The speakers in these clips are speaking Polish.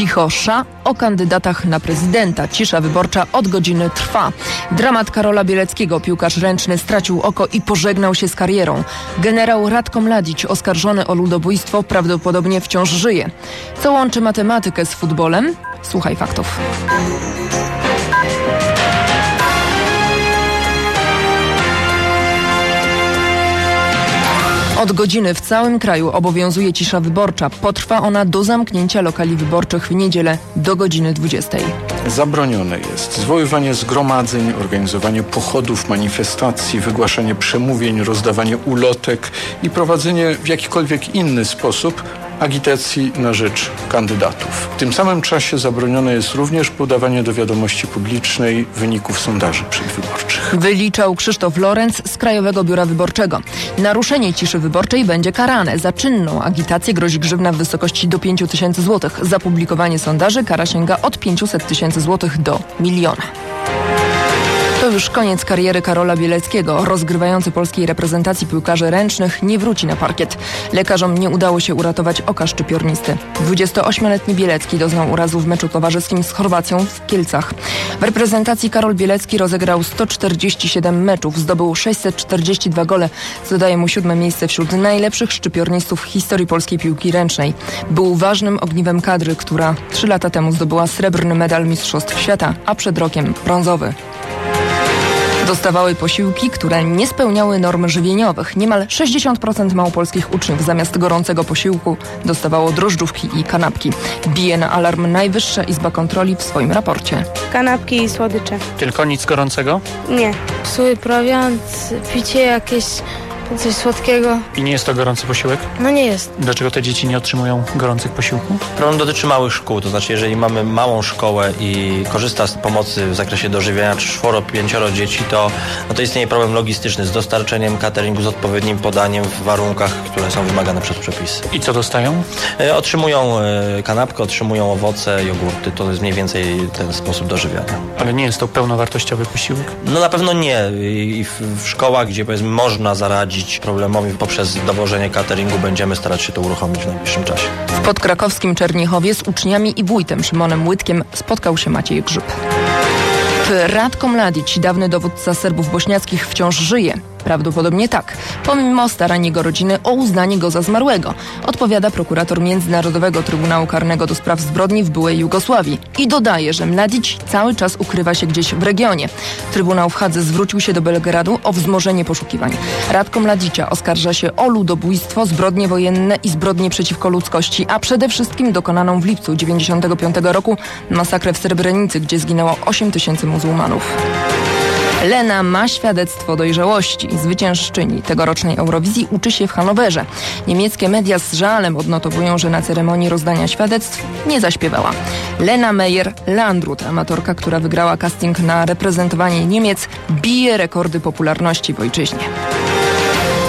Cicho sza o kandydatach na prezydenta. Cisza wyborcza od godziny trwa. Dramat Karola Bieleckiego. Piłkarz ręczny stracił oko i pożegnał się z karierą. Generał Radko Mladić oskarżony o ludobójstwo prawdopodobnie wciąż żyje. Co łączy matematykę z futbolem? Słuchaj faktów. Od godziny w całym kraju obowiązuje cisza wyborcza. Potrwa ona do zamknięcia lokali wyborczych w niedzielę do godziny 20. Zabronione jest zwoływanie zgromadzeń, organizowanie pochodów, manifestacji, wygłaszanie przemówień, rozdawanie ulotek i prowadzenie w jakikolwiek inny sposób agitacji na rzecz kandydatów. W tym samym czasie zabronione jest również podawanie do wiadomości publicznej wyników sondaży przedwyborczych. Wyliczał Krzysztof Lorenz z Krajowego Biura Wyborczego. Naruszenie ciszy wyborczej będzie karane. Za czynną agitację grozi grzywna w wysokości do 5 tysięcy złotych. Za publikowanie sondaży kara sięga od 500 tysięcy złotych do miliona. Już koniec kariery Karola Bieleckiego. Rozgrywający polskiej reprezentacji piłkarzy ręcznych nie wróci na parkiet. Lekarzom nie udało się uratować oka szczypiornisty. 28-letni Bielecki doznał urazu w meczu towarzyskim z Chorwacją w Kielcach. W reprezentacji Karol Bielecki rozegrał 147 meczów, zdobył 642 gole, co daje mu siódme miejsce wśród najlepszych szczypiornistów w historii polskiej piłki ręcznej. Był ważnym ogniwem kadry, która trzy lata temu zdobyła srebrny medal Mistrzostw Świata, a przed rokiem brązowy. Dostawały posiłki, które nie spełniały norm żywieniowych. Niemal 60% małopolskich uczniów zamiast gorącego posiłku dostawało drożdżówki i kanapki. Bije na alarm Najwyższa Izba Kontroli w swoim raporcie. Kanapki i słodycze. Tylko nic gorącego? Nie. Suły prowiant, picie jakieś, coś słodkiego. I nie jest to gorący posiłek? No nie jest. Dlaczego te dzieci nie otrzymują gorących posiłków? Problem dotyczy małych szkół, to znaczy jeżeli mamy małą szkołę i korzysta z pomocy w zakresie dożywiania czworo, pięcioro dzieci, to, no to istnieje problem logistyczny z dostarczeniem cateringu, z odpowiednim podaniem w warunkach, które są wymagane przez przepisy. I co dostają? E, Otrzymują e, kanapkę, otrzymują owoce, jogurty, to jest mniej więcej ten sposób dożywiania. Ale nie jest to pełnowartościowy posiłek? No na pewno nie. I w, w szkołach, gdzie powiedzmy można zaradzić problemowi poprzez dowożenie cateringu, będziemy starać się to uruchomić w najbliższym czasie. W podkrakowskim Czerniechowie z uczniami i wójtem Szymonem Łydkiem spotkał się Maciej Grzyb. Radko Mladić, dawny dowódca Serbów bośniackich, wciąż żyje? Prawdopodobnie tak, pomimo starań jego rodziny o uznanie go za zmarłego, odpowiada prokurator Międzynarodowego Trybunału Karnego do spraw zbrodni w byłej Jugosławii. I dodaje, że Mladić cały czas ukrywa się gdzieś w regionie. Trybunał w Hadze zwrócił się do Belgradu o wzmożenie poszukiwań. Radko Mladicia oskarża się o ludobójstwo, zbrodnie wojenne i zbrodnie przeciwko ludzkości, a przede wszystkim dokonaną w lipcu 95 roku masakrę w Srebrenicy, gdzie zginęło 8 tysięcy muzułmanów. Lena ma świadectwo dojrzałości. Zwyciężczyni tegorocznej Eurowizji uczy się w Hanowerze. Niemieckie media z żalem odnotowują, że na ceremonii rozdania świadectw nie zaśpiewała. Lena Meyer-Landrut, amatorka, która wygrała casting na reprezentowanie Niemiec, bije rekordy popularności w ojczyźnie.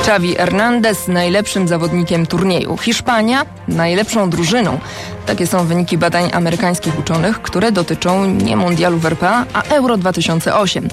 Xavi Hernandez najlepszym zawodnikiem turnieju. Hiszpania najlepszą drużyną. Takie są wyniki badań amerykańskich uczonych, które dotyczą nie mundialu w RPA, a Euro 2008.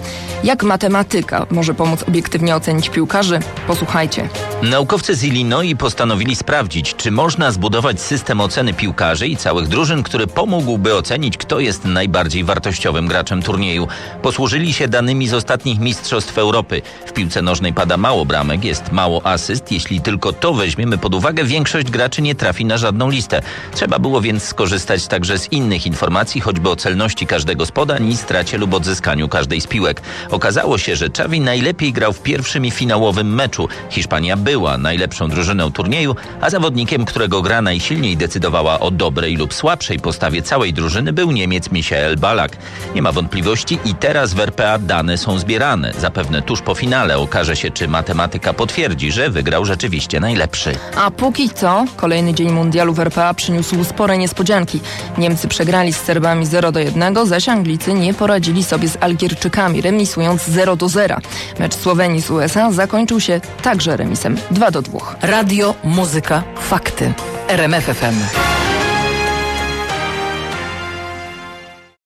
Jak matematyka może pomóc obiektywnie ocenić piłkarzy? Posłuchajcie. Naukowcy z Illinois postanowili sprawdzić, czy można zbudować system oceny piłkarzy i całych drużyn, który pomógłby ocenić, kto jest najbardziej wartościowym graczem turnieju. Posłużyli się danymi z ostatnich Mistrzostw Europy. W piłce nożnej pada mało bramek, jest mało asyst. Jeśli tylko to weźmiemy pod uwagę, większość graczy nie trafi na żadną listę. Trzeba było więc skorzystać także z innych informacji, choćby o celności każdego z podań i stracie lub odzyskaniu każdej z piłek. Okazało się, że Xavi najlepiej grał w pierwszym i finałowym meczu. Hiszpania była najlepszą drużyną turnieju, a zawodnikiem, którego gra najsilniej decydowała o dobrej lub słabszej postawie całej drużyny był Niemiec Michael Balak. Nie ma wątpliwości i teraz w RPA dane są zbierane. Zapewne tuż po finale okaże się, czy matematyka potwierdzi, że wygrał rzeczywiście najlepszy. A póki co, kolejny dzień mundialu w RPA przyniósł spore niespodzianki. Niemcy przegrali z Serbami 0 do 1, zaś Anglicy nie poradzili sobie z Algierczykami, remisując 0 do 0. Mecz Słowenii z USA zakończył się także remisem 2 do 2. Radio, muzyka, fakty. RMF FM.